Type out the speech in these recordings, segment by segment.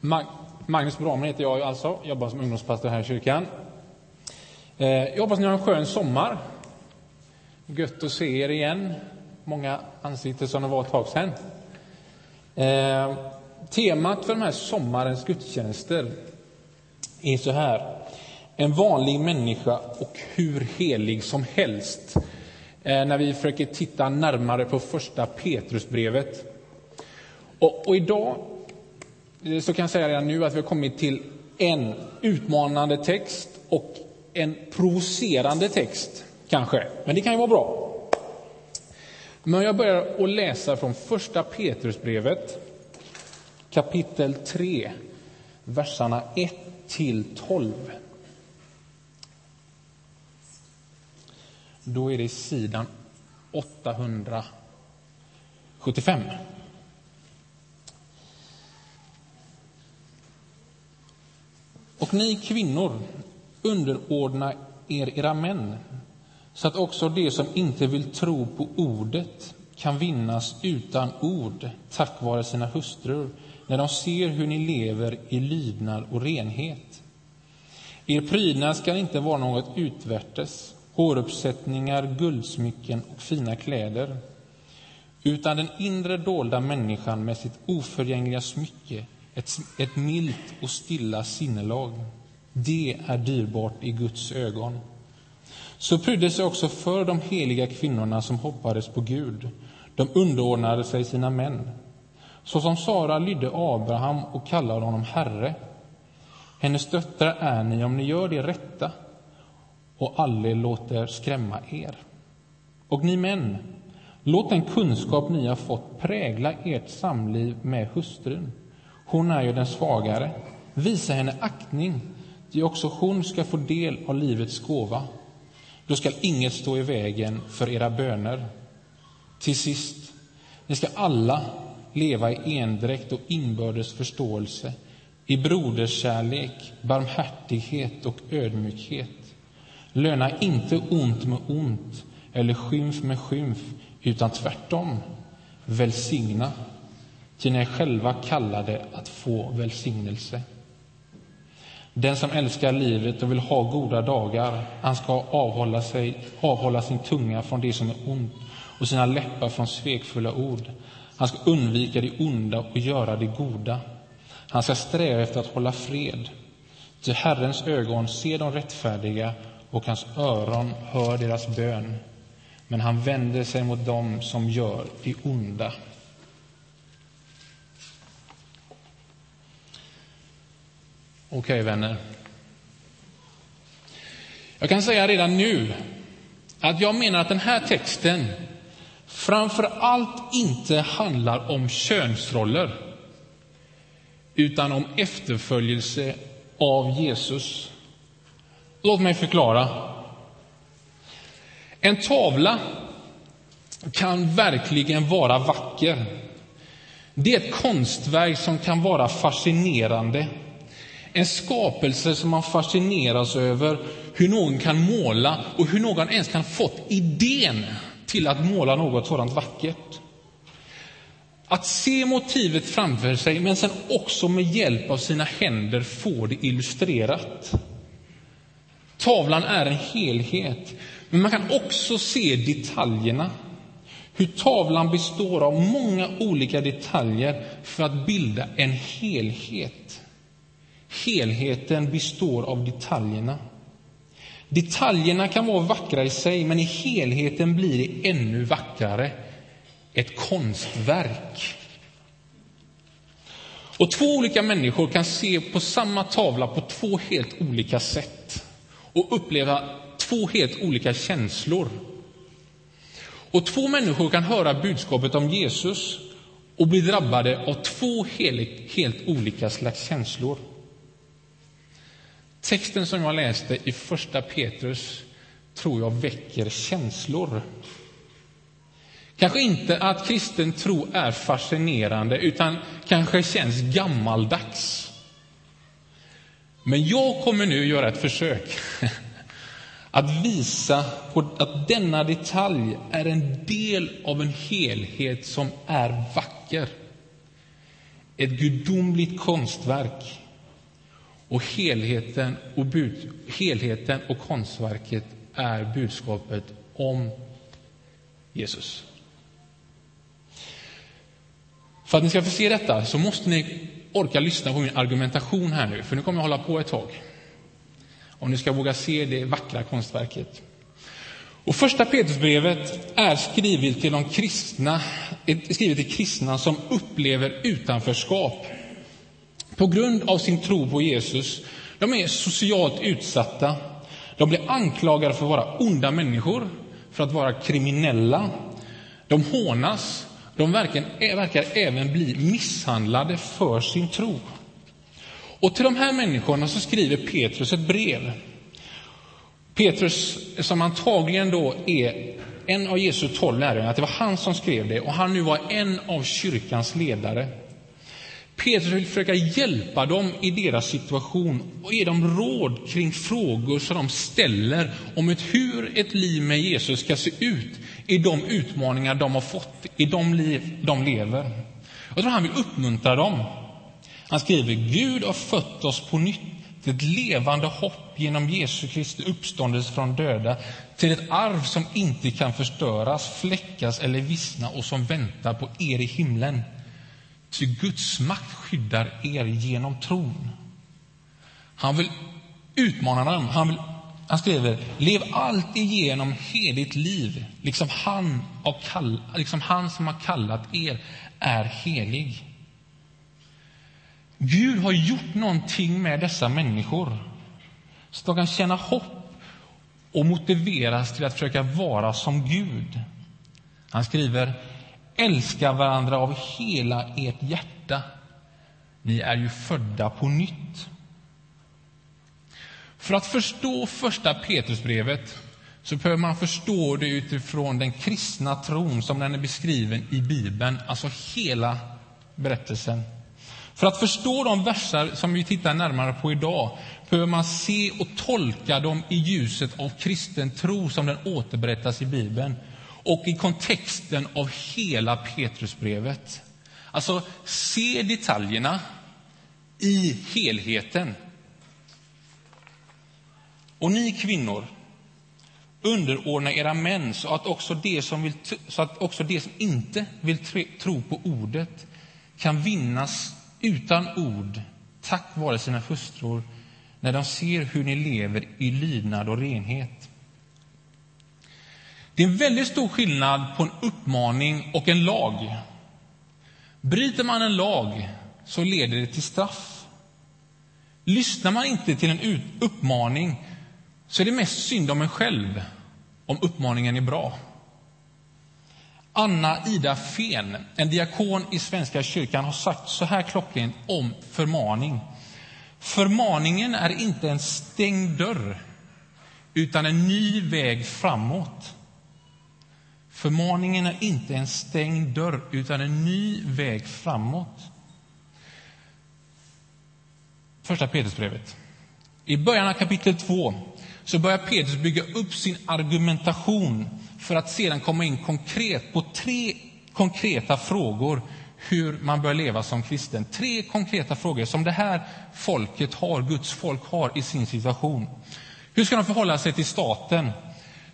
Magnus Bramen heter jag alltså, jobbar som ungdomspastor här i kyrkan. Eh, jag hoppas ni har en skön sommar. Gött att se er igen. Många ansikten som det var ett tag sedan. Eh, temat för den här sommarens gudstjänster är så här. En vanlig människa och hur helig som helst. Eh, när vi försöker titta närmare på första Petrusbrevet. Och, och idag Eh, så kan jag säga redan nu att vi har kommit till en utmanande text och en provocerande text, kanske. Men det kan ju vara bra. Men jag börjar att läsa från första Petrusbrevet, kapitel 3, verserna 1 till 12. Då är det sidan 875. Och ni kvinnor, underordna er era män så att också de som inte vill tro på ordet kan vinnas utan ord tack vare sina hustrur när de ser hur ni lever i lydnad och renhet. Er prydnad skall inte vara något utvärtes, håruppsättningar, guldsmycken och fina kläder utan den inre dolda människan med sitt oförgängliga smycke ett, ett milt och stilla sinnelag. Det är dyrbart i Guds ögon. Så prydde sig också för de heliga kvinnorna som hoppades på Gud. De underordnade sig sina män. Så som Sara lydde Abraham och kallade honom Herre. Hennes döttrar är ni om ni gör det rätta och aldrig låter skrämma er. Och ni män, låt den kunskap ni har fått prägla ert samliv med hustrun hon är ju den svagare. Visa henne aktning, ty också hon ska få del av livets gåva. Då skall inget stå i vägen för era böner. Till sist, ni ska alla leva i endräkt och inbördes förståelse, i broderskärlek, barmhärtighet och ödmjukhet. Löna inte ont med ont eller skymf med skymf, utan tvärtom välsigna ty ni är själva kallade att få välsignelse. Den som älskar livet och vill ha goda dagar, han ska avhålla, sig, avhålla sin tunga från det som är ont och sina läppar från svekfulla ord. Han ska undvika det onda och göra det goda. Han ska sträva efter att hålla fred. Ty Herrens ögon ser de rättfärdiga och hans öron hör deras bön. Men han vänder sig mot dem som gör det onda. Okej, okay, vänner. Jag kan säga redan nu att jag menar att den här texten framför allt inte handlar om könsroller utan om efterföljelse av Jesus. Låt mig förklara. En tavla kan verkligen vara vacker. Det är ett konstverk som kan vara fascinerande en skapelse som man fascineras över hur någon kan måla och hur någon ens kan fått idén till att måla något sådant vackert. Att se motivet framför sig, men sen också med hjälp av sina händer få det illustrerat. Tavlan är en helhet, men man kan också se detaljerna. Hur tavlan består av många olika detaljer för att bilda en helhet. Helheten består av detaljerna. Detaljerna kan vara vackra i sig, men i helheten blir det ännu vackrare. Ett konstverk. Och två olika människor kan se på samma tavla på två helt olika sätt och uppleva två helt olika känslor. Och två människor kan höra budskapet om Jesus och bli drabbade av två helt, helt olika slags känslor. Texten som jag läste i första Petrus tror jag väcker känslor. Kanske inte att kristen tro är fascinerande, utan kanske känns gammaldags. Men jag kommer nu göra ett försök att visa på att denna detalj är en del av en helhet som är vacker. ett gudomligt konstverk. Och helheten och, bud, helheten och konstverket är budskapet om Jesus. För att ni ska få se detta så måste ni orka lyssna på min argumentation här nu, för nu kommer jag hålla på ett tag. Om ni ska våga se det vackra konstverket. Och första Petrusbrevet är skrivet till de kristna, skrivet till kristna som upplever utanförskap på grund av sin tro på Jesus. De är socialt utsatta. De blir anklagade för att vara onda människor, för att vara kriminella. De hånas. De verkar, verkar även bli misshandlade för sin tro. Och till de här människorna så skriver Petrus ett brev. Petrus, som antagligen då är en av Jesu tolv lärjungar, att det var han som skrev det och han nu var en av kyrkans ledare. Petrus vill försöka hjälpa dem i deras situation och ge dem råd kring frågor som de ställer om ett, hur ett liv med Jesus ska se ut i de utmaningar de har fått, i de liv de lever. Jag tror han vill uppmuntra dem. Han skriver Gud har fött oss på nytt till ett levande hopp genom Jesu Kristi uppståndelse från döda till ett arv som inte kan förstöras, fläckas eller vissna och som väntar på er i himlen. Ty Guds makt skyddar er genom tron. Han vill utmana dem. Han, vill, han skriver, lev alltid genom heligt liv, liksom han, kall, liksom han som har kallat er är helig. Gud har gjort någonting med dessa människor så att de kan känna hopp och motiveras till att försöka vara som Gud. Han skriver Älska varandra av hela ert hjärta. Ni är ju födda på nytt. För att förstå första Petrusbrevet så behöver man förstå det utifrån den kristna tron som den är beskriven i Bibeln, alltså hela berättelsen. För att förstå de verser som vi tittar närmare på idag behöver man se och tolka dem i ljuset av kristen tro som den återberättas i Bibeln och i kontexten av hela Petrusbrevet. Alltså, se detaljerna i helheten. Och ni kvinnor, underordna era män så att också de som, vill, så att också de som inte vill tro på ordet kan vinnas utan ord tack vare sina hustrur när de ser hur ni lever i lydnad och renhet. Det är en väldigt stor skillnad på en uppmaning och en lag. Bryter man en lag så leder det till straff. Lyssnar man inte till en uppmaning så är det mest synd om en själv om uppmaningen är bra. Anna Ida Fen, en diakon i Svenska kyrkan, har sagt så här klockrent om förmaning. Förmaningen är inte en stängd dörr, utan en ny väg framåt. Förmaningen är inte en stängd dörr, utan en ny väg framåt. Första Petrusbrevet. I början av kapitel 2 så börjar Petrus bygga upp sin argumentation för att sedan komma in konkret på tre konkreta frågor hur man bör leva som kristen. Tre konkreta frågor som det här folket har, Guds folk har i sin situation. Hur ska de förhålla sig till staten?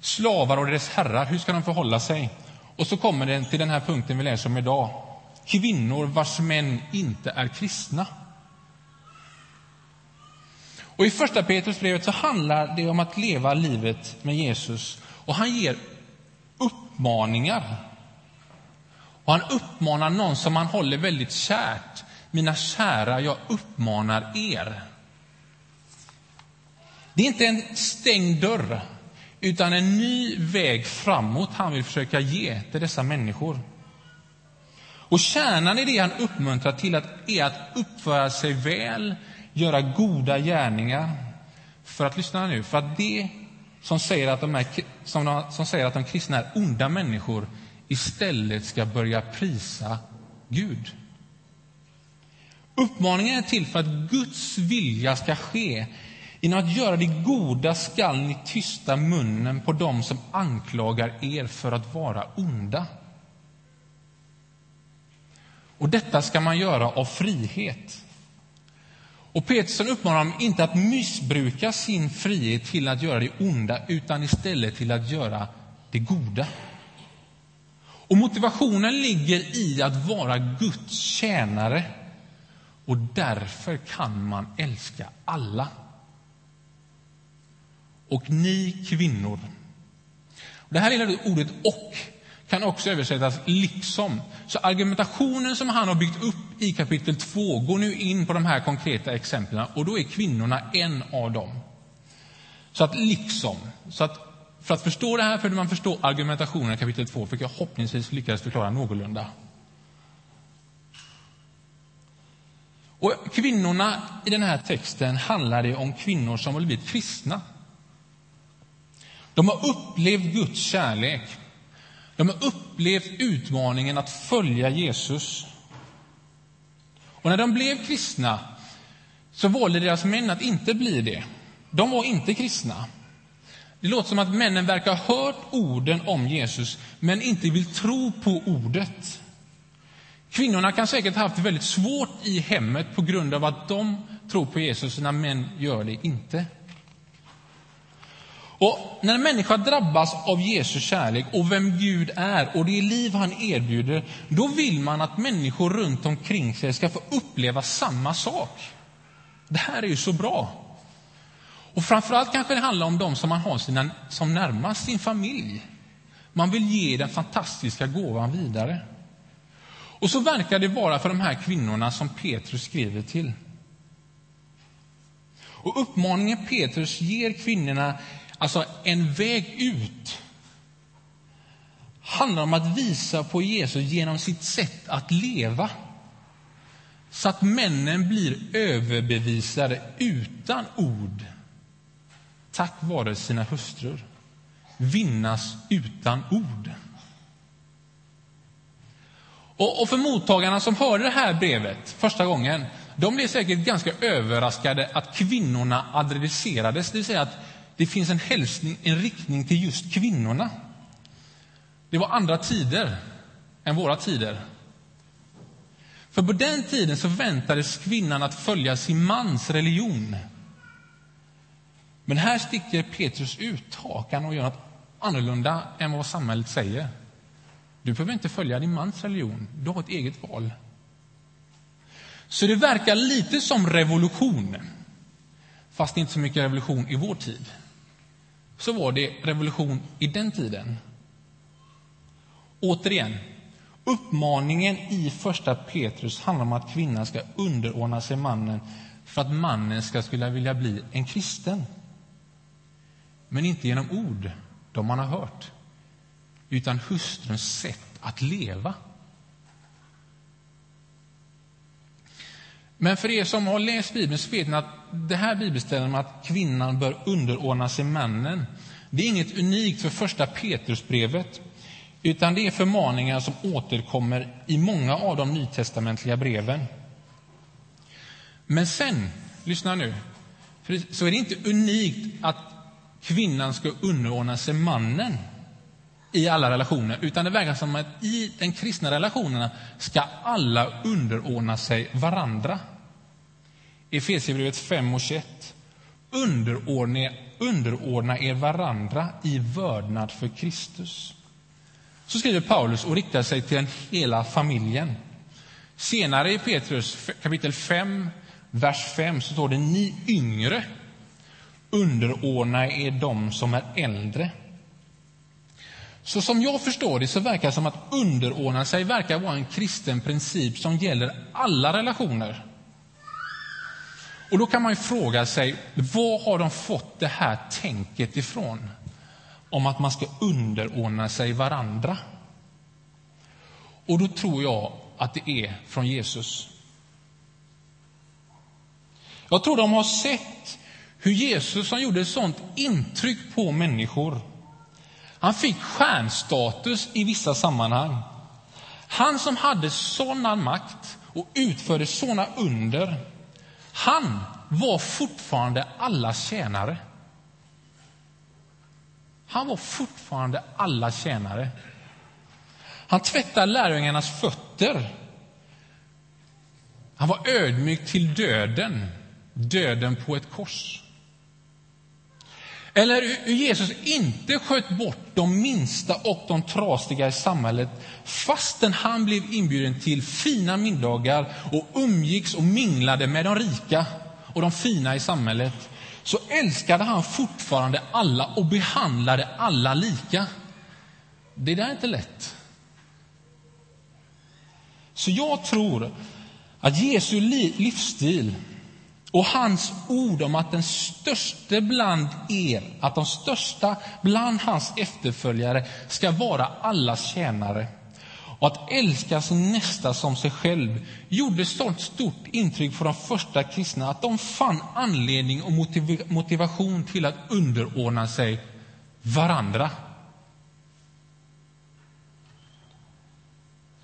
Slavar och deras herrar, hur ska de förhålla sig? Och så kommer den till den här punkten vi läser om idag. Kvinnor vars män inte är kristna. Och I första Petrusbrevet så handlar det om att leva livet med Jesus. Och Han ger uppmaningar. Och Han uppmanar någon som han håller väldigt kärt. Mina kära, jag uppmanar er. Det är inte en stängd dörr utan en ny väg framåt han vill försöka ge till dessa människor. Och kärnan i det han uppmuntrar till att, är att uppföra sig väl, göra goda gärningar. För att, lyssna nu, för att det som säger att de, är, som, de, som säger att de kristna är onda människor istället ska börja prisa Gud. Uppmaningen är till för att Guds vilja ska ske Genom att göra det goda skall ni tysta munnen på dem som anklagar er för att vara onda. Och detta ska man göra av frihet. Och Petrusson uppmanar dem inte att missbruka sin frihet till att göra det onda, utan istället till att göra det goda. Och motivationen ligger i att vara Guds tjänare. Och därför kan man älska alla. Och ni kvinnor. Det här lilla ordet och kan också översättas liksom. Så argumentationen som han har byggt upp i kapitel 2 går nu in på de här konkreta exemplen och då är kvinnorna en av dem. Så att liksom, så att för att förstå det här behöver man förstå argumentationen i kapitel 2, fick jag hoppningsvis lyckades förklara någorlunda. Och kvinnorna i den här texten handlar det om kvinnor som har blivit kristna. De har upplevt Guds kärlek. De har upplevt utmaningen att följa Jesus. Och när de blev kristna så valde deras män att inte bli det. De var inte kristna. Det låter som att männen verkar ha hört orden om Jesus, men inte vill tro på ordet. Kvinnorna kan säkert ha haft det väldigt svårt i hemmet på grund av att de tror på Jesus, när män gör det inte. Och när en människa drabbas av Jesu kärlek och vem Gud är och det liv han erbjuder, då vill man att människor runt omkring sig ska få uppleva samma sak. Det här är ju så bra. Och framförallt kanske det handlar om de som man har sina, som närmast sin familj. Man vill ge den fantastiska gåvan vidare. Och så verkar det vara för de här kvinnorna som Petrus skriver till. Och uppmaningen Petrus ger kvinnorna, alltså en väg ut, handlar om att visa på Jesus genom sitt sätt att leva. Så att männen blir överbevisade utan ord tack vare sina hustrur vinnas utan ord. Och, och för mottagarna som hörde det här brevet första gången, de blev säkert ganska överraskade att kvinnorna adresserades, det vill säga att det finns en hälsning, en riktning till just kvinnorna. Det var andra tider än våra tider. För på den tiden så väntades kvinnan att följa sin mans religion. Men här sticker Petrus ut hakan och gör något annorlunda än vad samhället säger. Du behöver inte följa din mans religion, du har ett eget val. Så det verkar lite som revolution, fast inte så mycket revolution i vår tid. Så var det revolution i den tiden. Återigen, uppmaningen i första Petrus handlar om att kvinnan ska underordna sig mannen för att mannen ska skulle vilja bli en kristen men inte genom ord, de man har hört, utan hustruns sätt att leva. Men för er som har läst Bibeln så vet ni att det här bibelstället om att kvinnan bör underordna sig mannen, det är inget unikt för första Petrusbrevet, utan det är förmaningar som återkommer i många av de nytestamentliga breven. Men sen, lyssna nu, så är det inte unikt att kvinnan ska underordna sig mannen i alla relationer, utan det verkar som att i den kristna relationerna ska alla underordna sig varandra. Efesierbrevet 5 och 21. Underordna, underordna er varandra i vördnad för Kristus. Så skriver Paulus och riktar sig till den hela familjen. Senare i Petrus kapitel 5, vers 5 så står det ni yngre underordna er dem som är äldre. Så som jag förstår det så verkar det som att underordna sig verkar vara en kristen princip som gäller alla relationer. Och då kan man ju fråga sig, var har de fått det här tänket ifrån? Om att man ska underordna sig varandra. Och då tror jag att det är från Jesus. Jag tror de har sett hur Jesus som gjorde ett sånt intryck på människor. Han fick stjärnstatus i vissa sammanhang. Han som hade sådan makt och utförde sådana under, han var fortfarande alla tjänare. Han var fortfarande alla tjänare. Han tvättade lärjungarnas fötter. Han var ödmjuk till döden, döden på ett kors. Eller hur Jesus inte sköt bort de minsta och de trasiga i samhället fastän han blev inbjuden till fina middagar och umgicks och minglade med de rika och de fina i samhället så älskade han fortfarande alla och behandlade alla lika. Det där är inte lätt. Så jag tror att Jesu livsstil och hans ord om att den största bland er, att de största bland hans efterföljare ska vara allas tjänare och att älska sin nästa som sig själv gjorde sånt stort intryck på de första kristna att de fann anledning och motivation till att underordna sig varandra.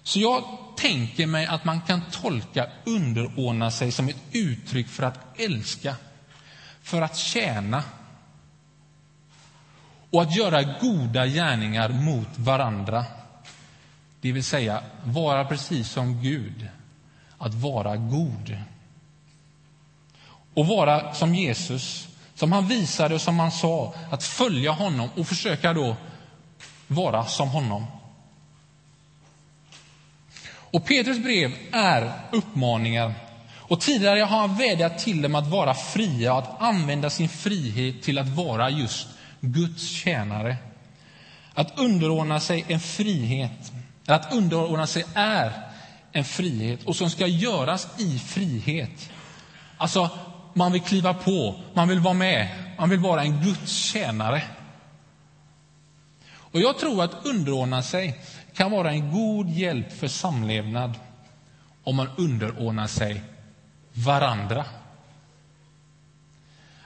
Så jag tänker mig att man kan tolka underordna sig som ett uttryck för att älska, för att tjäna och att göra goda gärningar mot varandra. Det vill säga vara precis som Gud, att vara god. Och vara som Jesus, som han visade och som han sa, att följa honom och försöka då vara som honom. Och Petrus brev är uppmaningar. Och Tidigare har han vädjat till dem att vara fria och att använda sin frihet till att vara just Guds tjänare. Att underordna sig en frihet, att underordna sig är en frihet och som ska göras i frihet. Alltså, man vill kliva på, man vill vara med, man vill vara en Guds tjänare. Och jag tror att underordna sig kan vara en god hjälp för samlevnad om man underordnar sig varandra.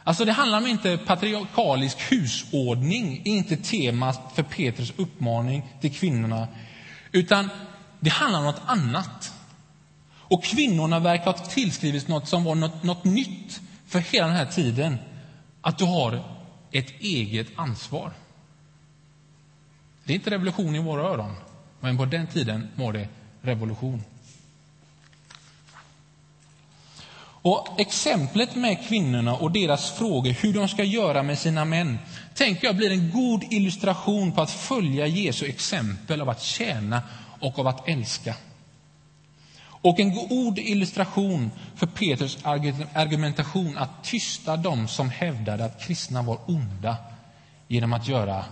Alltså det handlar om inte patriarkalisk husordning, inte temat för Petrus uppmaning till kvinnorna, utan det handlar om något annat. Och kvinnorna verkar ha tillskrivits något som var något, något nytt för hela den här tiden, att du har ett eget ansvar. Det är inte revolution i våra öron. Men på den tiden var det revolution. Och Exemplet med kvinnorna och deras frågor hur de ska göra med sina män tänker jag blir en god illustration på att följa Jesu exempel av att tjäna och av att älska. Och en god illustration för Petrus argumentation att tysta dem som hävdade att kristna var onda genom att göra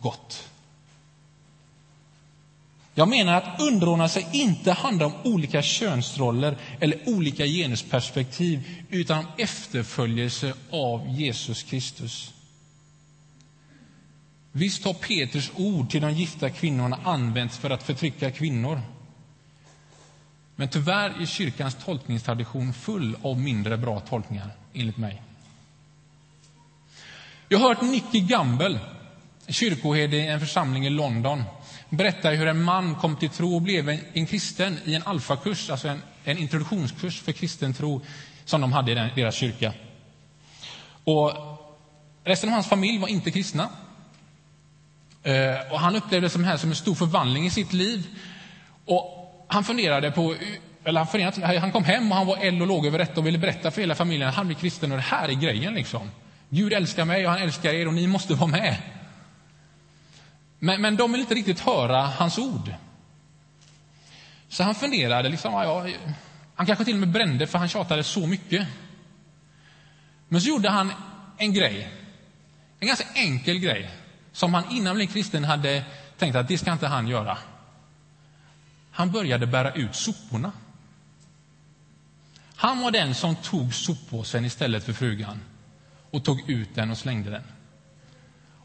gott. Jag menar att underordna sig inte handlar om olika könsroller eller olika genusperspektiv utan om efterföljelse av Jesus Kristus. Visst har Petrus ord till de gifta kvinnorna använts för att förtrycka kvinnor. Men tyvärr är kyrkans tolkningstradition full av mindre bra tolkningar, enligt mig. Jag har hört Nicky Gamble, kyrkoherde i en församling i London, berättar hur en man kom till tro och blev en, en kristen i en alfakurs, alltså en, en introduktionskurs för kristen tro som de hade i den, deras kyrka. Och resten av hans familj var inte kristna. Eh, och han upplevde det som, här som en stor förvandling i sitt liv. Och han funderade på eller han, funderade, han kom hem och han var eld och låg över detta och ville berätta för hela familjen att han är kristen och det här är grejen. Liksom. Gud älskar mig och han älskar er och ni måste vara med. Men, men de vill inte riktigt höra hans ord. Så han funderade, liksom, ja, han kanske till och med brände för han tjatade så mycket. Men så gjorde han en grej, en ganska enkel grej, som han innan han blev kristen hade tänkt att det ska inte han göra. Han började bära ut soporna. Han var den som tog soppåsen istället för frugan och tog ut den och slängde den.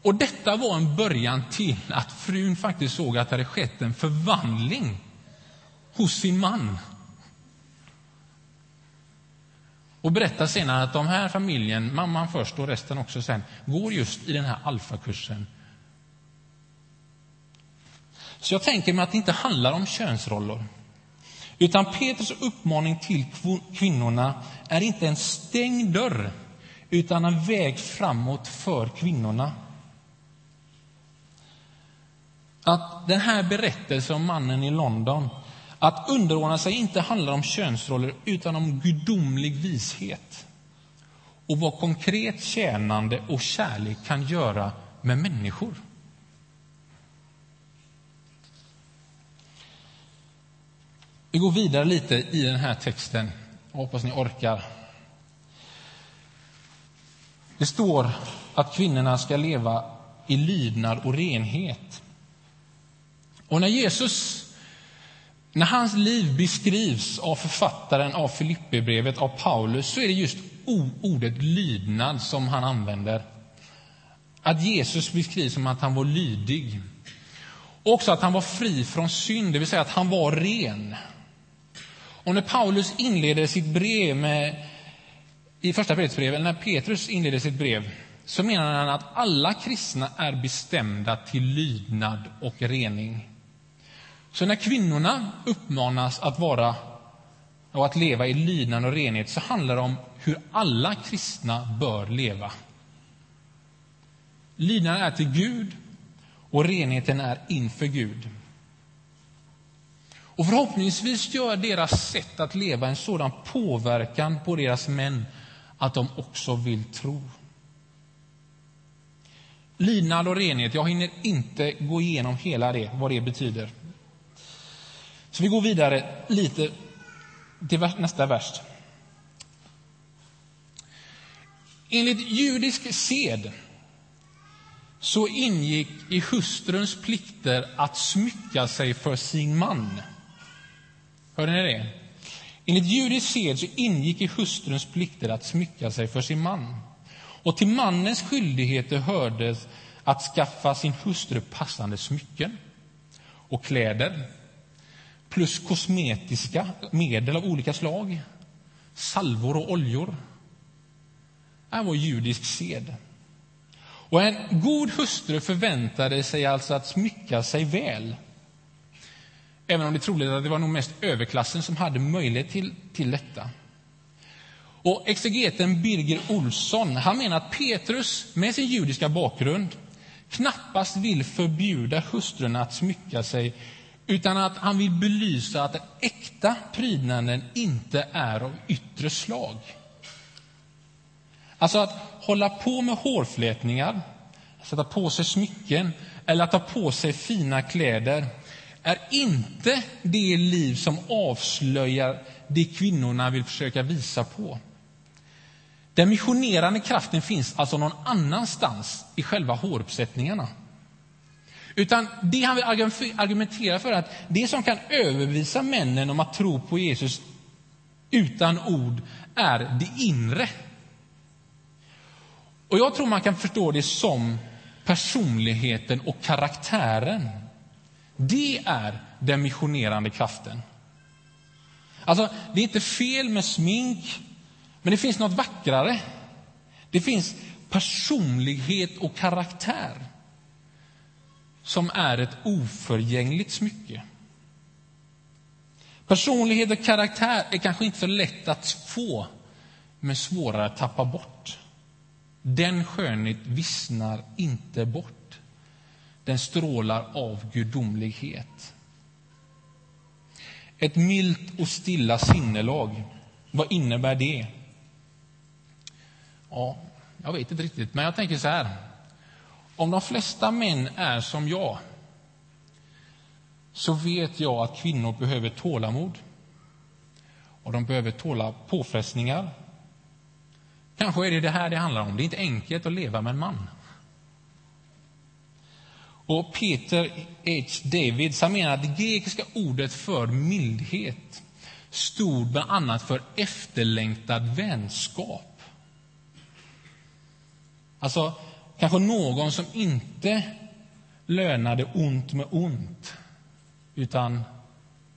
Och detta var en början till att frun faktiskt såg att det hade skett en förvandling hos sin man. Och berättar senare att de här familjen, mamman först och resten också sen, går just i den här alfakursen. Så jag tänker mig att det inte handlar om könsroller. Utan Petrus uppmaning till kvinnorna är inte en stängd dörr, utan en väg framåt för kvinnorna att den här berättelsen om mannen i London, Att underordna sig inte handlar om könsroller utan om gudomlig vishet och vad konkret tjänande och kärlek kan göra med människor. Vi går vidare lite i den här texten. Jag hoppas ni orkar. Det står att kvinnorna ska leva i lydnad och renhet. Och när Jesus när hans liv beskrivs av författaren av Filipperbrevet, av Paulus, så är det just ordet lydnad som han använder. Att Jesus beskrivs som att han var lydig. Och också att han var fri från synd, det vill säga att han var ren. Och när Paulus inleder sitt brev med, i första Petrusbrevet, när Petrus inleder sitt brev, så menar han att alla kristna är bestämda till lydnad och rening. Så när kvinnorna uppmanas att vara och att leva i lydnad och renhet så handlar det om hur alla kristna bör leva. Lydnaden är till Gud och renheten är inför Gud. Och förhoppningsvis gör deras sätt att leva en sådan påverkan på deras män att de också vill tro. Lydnad och renhet, jag hinner inte gå igenom hela det, vad det betyder. Så vi går vidare lite till nästa vers. Enligt judisk sed så ingick i hustruns plikter att smycka sig för sin man. Hörde ni det? Enligt judisk sed så ingick i hustruns plikter att smycka sig för sin man. Och till mannens skyldigheter hördes att skaffa sin hustru passande smycken och kläder plus kosmetiska medel av olika slag, salvor och oljor. Det var judisk sed. Och en god hustru förväntade sig alltså att smycka sig väl. Även om det är troligt att det var nog mest överklassen som hade möjlighet till, till detta. Och exegeten Birger Olsson han menar att Petrus med sin judiska bakgrund knappast vill förbjuda hustrun att smycka sig utan att han vill belysa att den äkta prydnaden inte är av yttre slag. Alltså att hålla på med hårflätningar, sätta på sig smycken eller att ta på sig fina kläder är inte det liv som avslöjar det kvinnorna vill försöka visa på. Den missionerande kraften finns alltså någon annanstans i själva håruppsättningarna. Utan det han vill argumentera för är att det som kan överbevisa männen om att tro på Jesus utan ord är det inre. Och jag tror man kan förstå det som personligheten och karaktären. Det är den missionerande kraften. Alltså, det är inte fel med smink, men det finns något vackrare. Det finns personlighet och karaktär som är ett oförgängligt smycke. Personlighet och karaktär är kanske inte så lätt att få, men svårare att tappa bort. Den skönhet vissnar inte bort. Den strålar av gudomlighet. Ett milt och stilla sinnelag, vad innebär det? Ja, jag vet inte riktigt, men jag tänker så här. Om de flesta män är som jag så vet jag att kvinnor behöver tålamod och de behöver tåla påfrestningar. Kanske är det det här det handlar om. Det är inte enkelt att leva med en man. Och Peter H. Davids menar att det grekiska ordet för mildhet stod bland annat för efterlängtad vänskap. Alltså, Kanske någon som inte lönade ont med ont utan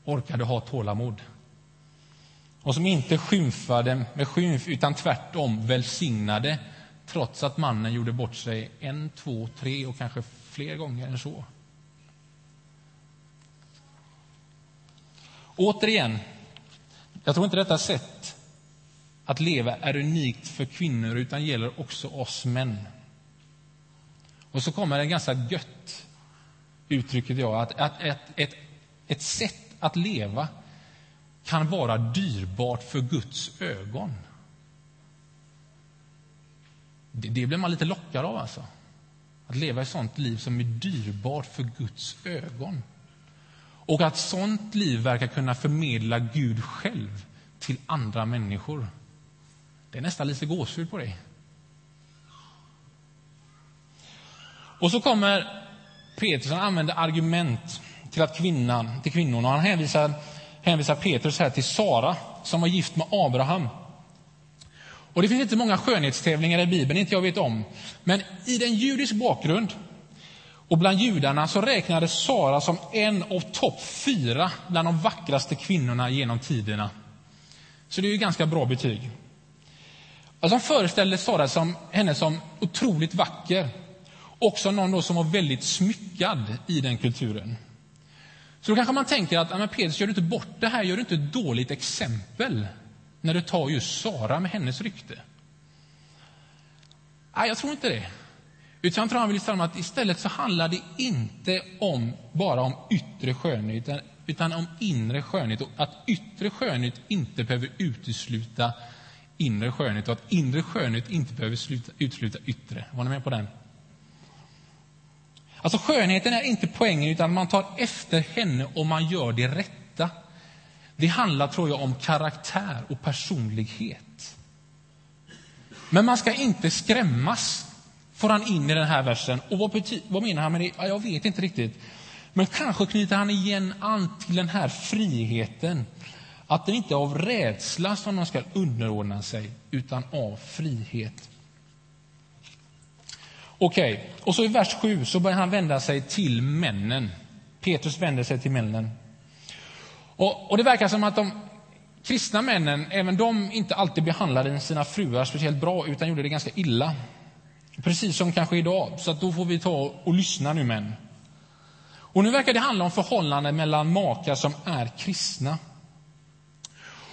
orkade ha tålamod. Och som inte skymfade med skymf utan tvärtom välsignade trots att mannen gjorde bort sig en, två, tre och kanske fler gånger än så. Återigen, jag tror inte detta sätt att leva är unikt för kvinnor utan gäller också oss män. Och så kommer det ganska gött uttrycket jag, att, att ett, ett, ett sätt att leva kan vara dyrbart för Guds ögon. Det, det blir man lite lockad av, alltså. Att leva ett sånt liv som är dyrbart för Guds ögon. Och att sånt liv verkar kunna förmedla Gud själv till andra människor. Det är nästan lite gåshud på det. Och så kommer Petrus, han använder argument till, att kvinnan, till kvinnorna. Han hänvisar, hänvisar Petrus här till Sara som var gift med Abraham. Och Det finns inte många skönhetstävlingar i Bibeln, inte jag vet om. Men i den judisk bakgrund och bland judarna så räknades Sara som en av topp fyra bland de vackraste kvinnorna genom tiderna. Så det är ju ganska bra betyg. Alltså han föreställde Sara som, henne som otroligt vacker. Också någon som var väldigt smyckad i den kulturen. Så då kanske man tänker att men Petrus, gör du inte bort det här, gör du inte ett dåligt exempel när du tar just Sara med hennes rykte? Nej, jag tror inte det. Utan jag tror han vill säga att istället så handlar det inte om, bara om yttre skönhet, utan, utan om inre skönhet. Och att yttre skönhet inte behöver utesluta inre skönhet och att inre skönhet inte behöver sluta, utesluta yttre. Var ni med på den? Alltså skönheten är inte poängen, utan man tar efter henne och man gör det rätta. Det handlar, tror jag, om karaktär och personlighet. Men man ska inte skrämmas, får han in i den här versen. Och vad, bety- vad menar han med det? Ja, jag vet inte riktigt. Men kanske knyter han igen an till den här friheten. Att det inte är av rädsla som de ska underordna sig, utan av frihet. Okej, okay. och så i vers 7 så börjar han vända sig till männen. Petrus vänder sig till männen. Och, och det verkar som att de kristna männen, även de inte alltid behandlade sina fruar speciellt bra, utan gjorde det ganska illa. Precis som kanske idag. Så att då får vi ta och lyssna nu, män. Och nu verkar det handla om förhållanden mellan makar som är kristna.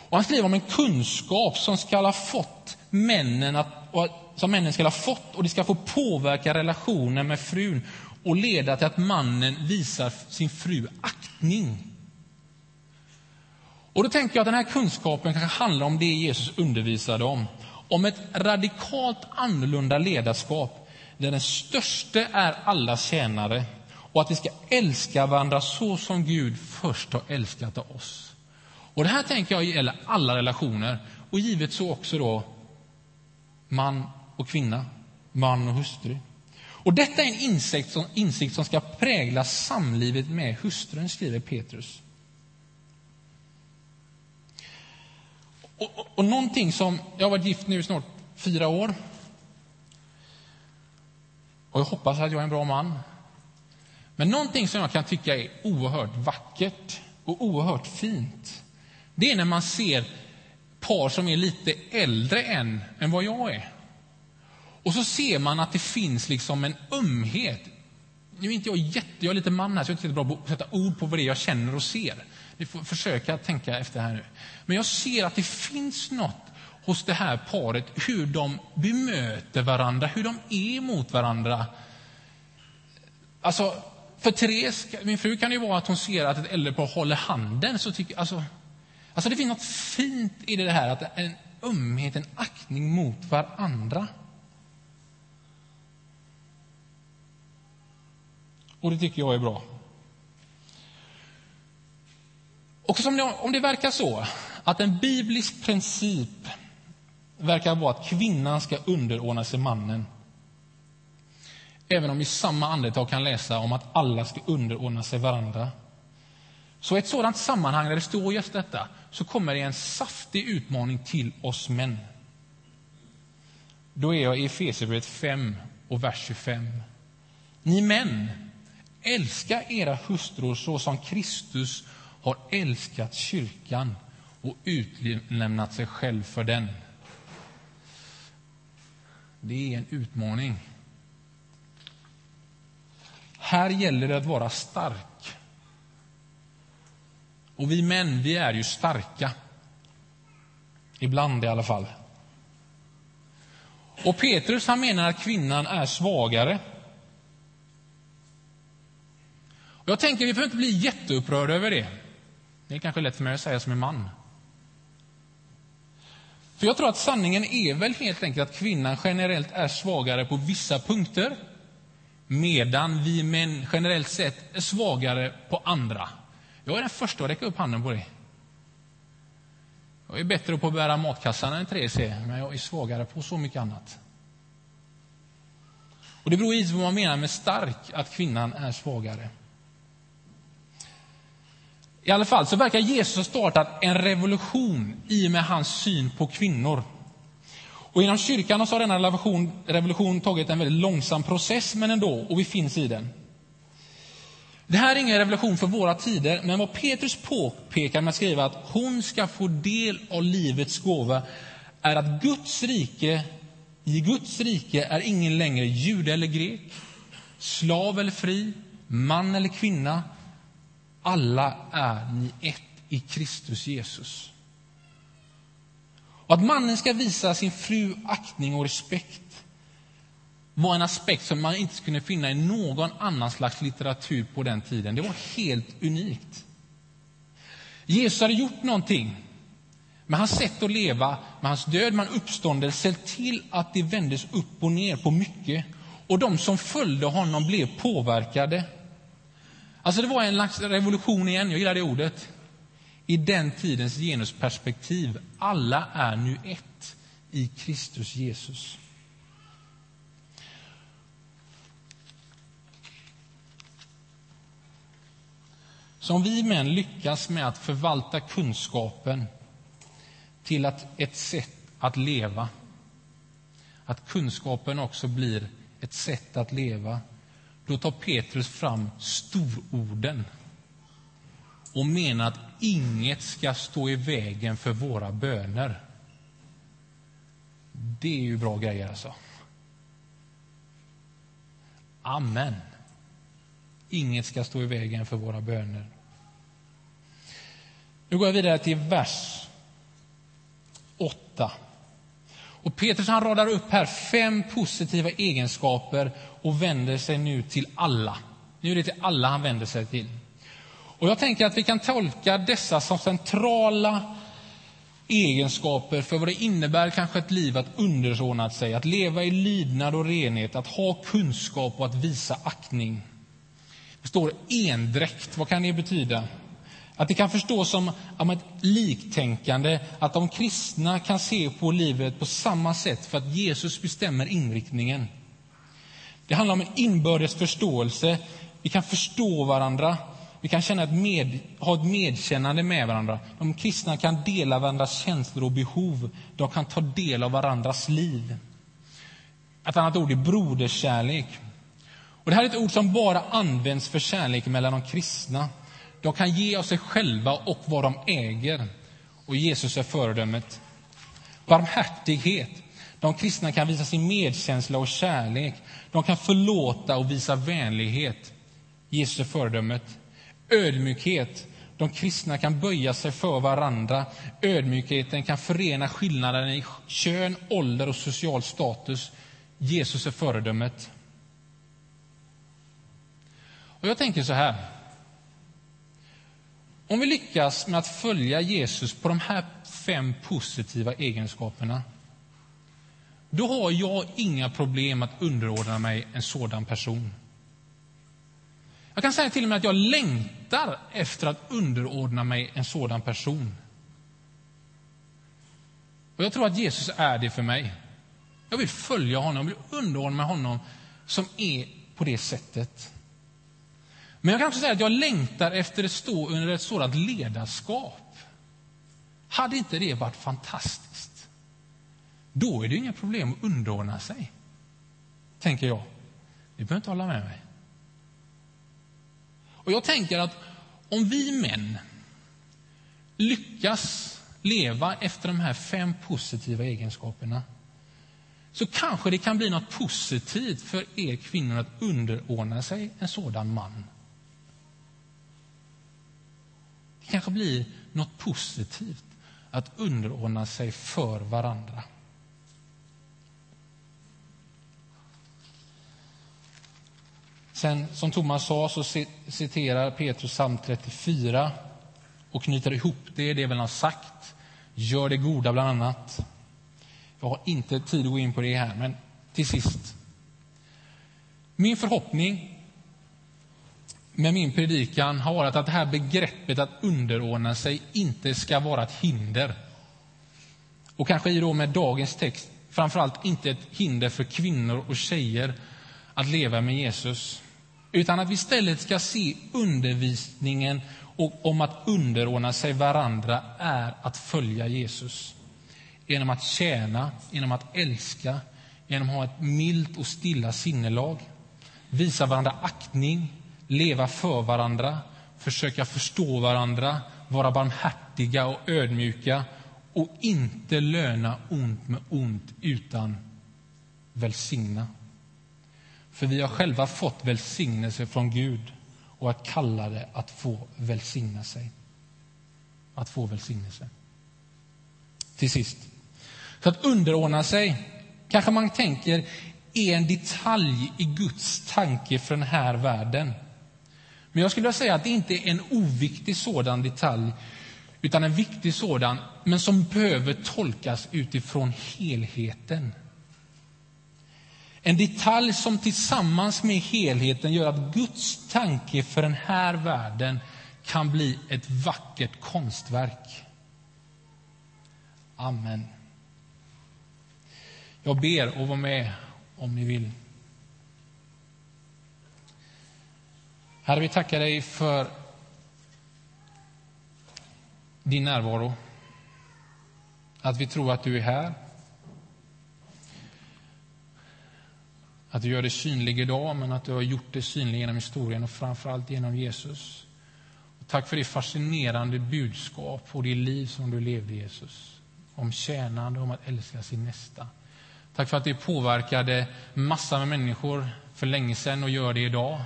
Och han skriver om en kunskap som ska ha fått männen att, som männen ska ha fått och det ska få påverka relationen med frun och leda till att mannen visar sin fru aktning. Och då tänker jag att den här kunskapen kanske handlar om det Jesus undervisade om. Om ett radikalt annorlunda ledarskap där den största är allas tjänare och att vi ska älska varandra så som Gud först har älskat oss. Och Det här tänker jag gäller alla relationer och givet så också då man och kvinna, man och hustru. Och Detta är en insikt som, insikt som ska prägla samlivet med hustrun, skriver Petrus. Och, och, och någonting som, jag har varit gift nu snart fyra år. Och jag hoppas att jag är en bra man. Men någonting som jag kan tycka är oerhört vackert och oerhört fint, det är när man ser par som är lite äldre än, än vad jag är. Och så ser man att det finns liksom en ömhet. Nu är inte jag jätte, jag är lite man här, så jag är inte bra på att sätta ord på vad det är jag känner och ser. Ni får försöka tänka efter här nu. Men jag ser att det finns något hos det här paret, hur de bemöter varandra, hur de är mot varandra. Alltså, för Therese, min fru, kan det vara att hon ser att ett äldre par håller handen. Så tycker, alltså, alltså det finns något fint i det här, att en ömhet, en aktning mot varandra. Och det tycker jag är bra. Och som det, om det verkar så att en biblisk princip verkar vara att kvinnan ska underordna sig mannen även om vi i samma andetag kan läsa om att alla ska underordna sig varandra. Så i ett sådant sammanhang där det står just detta så kommer det en saftig utmaning till oss män. Då är jag i Efesierbrevet 5 och vers 25. Ni män, älska era hustrur så som Kristus har älskat kyrkan och utlämnat sig själv för den. Det är en utmaning. Här gäller det att vara stark. Och vi män, vi är ju starka. Ibland i alla fall. Och Petrus han menar att kvinnan är svagare. Och jag tänker vi behöver inte bli jätteupprörda över det. Det är kanske lätt för mig att säga som en man. För jag tror att sanningen är väl helt enkelt att kvinnan generellt är svagare på vissa punkter medan vi män generellt sett är svagare på andra. Jag är den första att räcka upp handen på det. Jag är bättre på att bära matkassar än Therese men jag är svagare på så mycket annat. Och Det beror givetvis på vad man menar med stark, att kvinnan är svagare. I alla fall så verkar Jesus ha startat en revolution i och med hans syn på kvinnor. Och inom kyrkan så har denna revolution, revolution tagit en väldigt långsam process, men ändå, och vi finns i den. Det här är ingen revolution för våra tider, men vad Petrus påpekar med att skriva att hon ska få del av livets gåva är att Guds rike, i Guds rike är ingen längre jude eller grek, slav eller fri, man eller kvinna. Alla är ni ett i Kristus Jesus. Och att mannen ska visa sin fru aktning och respekt var en aspekt som man inte kunde finna i någon annan slags litteratur på den tiden. Det var helt unikt. Jesus hade gjort någonting med hans sätt att leva, med hans död, med hans uppståndelse, till att det vändes upp och ner på mycket. Och de som följde honom blev påverkade. Alltså det var en slags revolution igen, jag gillar det ordet. I den tidens genusperspektiv. Alla är nu ett i Kristus Jesus. Så om vi män lyckas med att förvalta kunskapen till att ett sätt att leva, att kunskapen också blir ett sätt att leva, då tar Petrus fram stororden och menar att inget ska stå i vägen för våra böner. Det är ju bra grejer, alltså. Amen. Inget ska stå i vägen för våra böner. Nu går jag vidare till vers 8. Och Petrus han radar upp här fem positiva egenskaper och vänder sig nu till alla. Nu är det till alla han vänder sig till. Och Jag tänker att vi kan tolka dessa som centrala egenskaper för vad det innebär kanske ett liv att underordna sig, att leva i lydnad och renhet, att ha kunskap och att visa aktning. Det står endräkt. Vad kan det betyda? Att det kan förstås som, ett liktänkande, att de kristna kan se på livet på samma sätt för att Jesus bestämmer inriktningen. Det handlar om en inbördes förståelse. Vi kan förstå varandra. Vi kan känna ett med, ha ett medkännande med varandra. De kristna kan dela varandras känslor och behov. De kan ta del av varandras liv. Ett annat ord är broderskärlek. Och det här är ett ord som bara används för kärlek mellan de kristna. De kan ge av sig själva och vad de äger. Och Jesus är föredömet. Barmhärtighet. De kristna kan visa sin medkänsla och kärlek. De kan förlåta och visa vänlighet. Jesus är föredömet. Ödmjukhet. De kristna kan böja sig för varandra. Ödmjukheten kan förena skillnaderna i kön, ålder och social status. Jesus är föredömet. Och jag tänker så här. Om vi lyckas med att följa Jesus på de här fem positiva egenskaperna då har jag inga problem att underordna mig en sådan person. Jag kan säga till och med att jag längtar efter att underordna mig en sådan person. Och Jag tror att Jesus är det för mig. Jag vill följa honom, jag vill underordna mig honom som är på det sättet. Men jag kan också säga att jag längtar efter att stå under ett sådant ledarskap. Hade inte det varit fantastiskt? Då är det inga problem att underordna sig, tänker jag. Ni behöver inte hålla med mig. Och jag tänker att om vi män lyckas leva efter de här fem positiva egenskaperna så kanske det kan bli något positivt för er kvinnor att underordna sig en sådan man. Det kanske blir något positivt att underordna sig för varandra. Sen, som Thomas sa, så citerar Petrus psalm 34 och knyter ihop det, det väl har sagt. Gör det goda, bland annat. Jag har inte tid att gå in på det här, men till sist. Min förhoppning med min predikan har varit att det här begreppet att underordna sig inte ska vara ett hinder. Och kanske i då med dagens text framförallt inte ett hinder för kvinnor och tjejer att leva med Jesus. Utan att vi istället ska se undervisningen och om att underordna sig varandra är att följa Jesus. Genom att tjäna, genom att älska, genom att ha ett milt och stilla sinnelag. Visa varandra aktning, leva för varandra, försöka förstå varandra, vara barmhärtiga och ödmjuka och inte löna ont med ont utan välsigna. För vi har själva fått välsignelse från Gud och är kallade att få välsigna sig. Att få välsignelse. Till sist. Så att underordna sig, kanske man tänker, är en detalj i Guds tanke för den här världen. Men jag skulle vilja säga att det inte är en oviktig sådan detalj, utan en viktig sådan, men som behöver tolkas utifrån helheten. En detalj som tillsammans med helheten gör att Guds tanke för den här världen kan bli ett vackert konstverk. Amen. Jag ber och var med om ni vill. Herre, vi tackar dig för din närvaro. Att vi tror att du är här. Att du gör det synlig idag, men att du har gjort det synlig genom historien och framförallt genom Jesus. Och tack för det fascinerande budskap och det liv som du levde, Jesus. Om tjänande, om att älska sin nästa. Tack för att det påverkade massor med människor för länge sedan och gör det idag.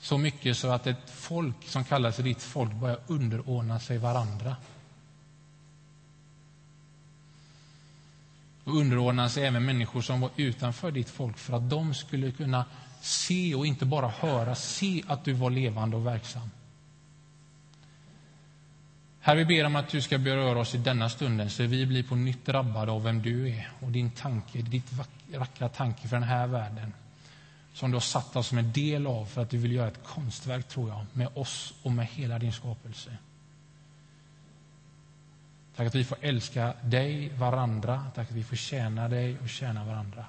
Så mycket så att ett folk som kallar sig ditt folk börjar underordna sig varandra. Och underordna sig även människor som var utanför ditt folk för att de skulle kunna se och inte bara höra, se att du var levande och verksam. Herre, vi ber om att du ska beröra oss i denna stunden så vi blir på nytt drabbade av vem du är och din tanke, ditt vackra tanke för den här världen som du har satt oss som en del av för att du vill göra ett konstverk, tror jag, med oss och med hela din skapelse. Tack att vi får älska dig, varandra. Tack att vi får tjäna dig och tjäna varandra.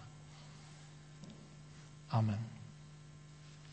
Amen.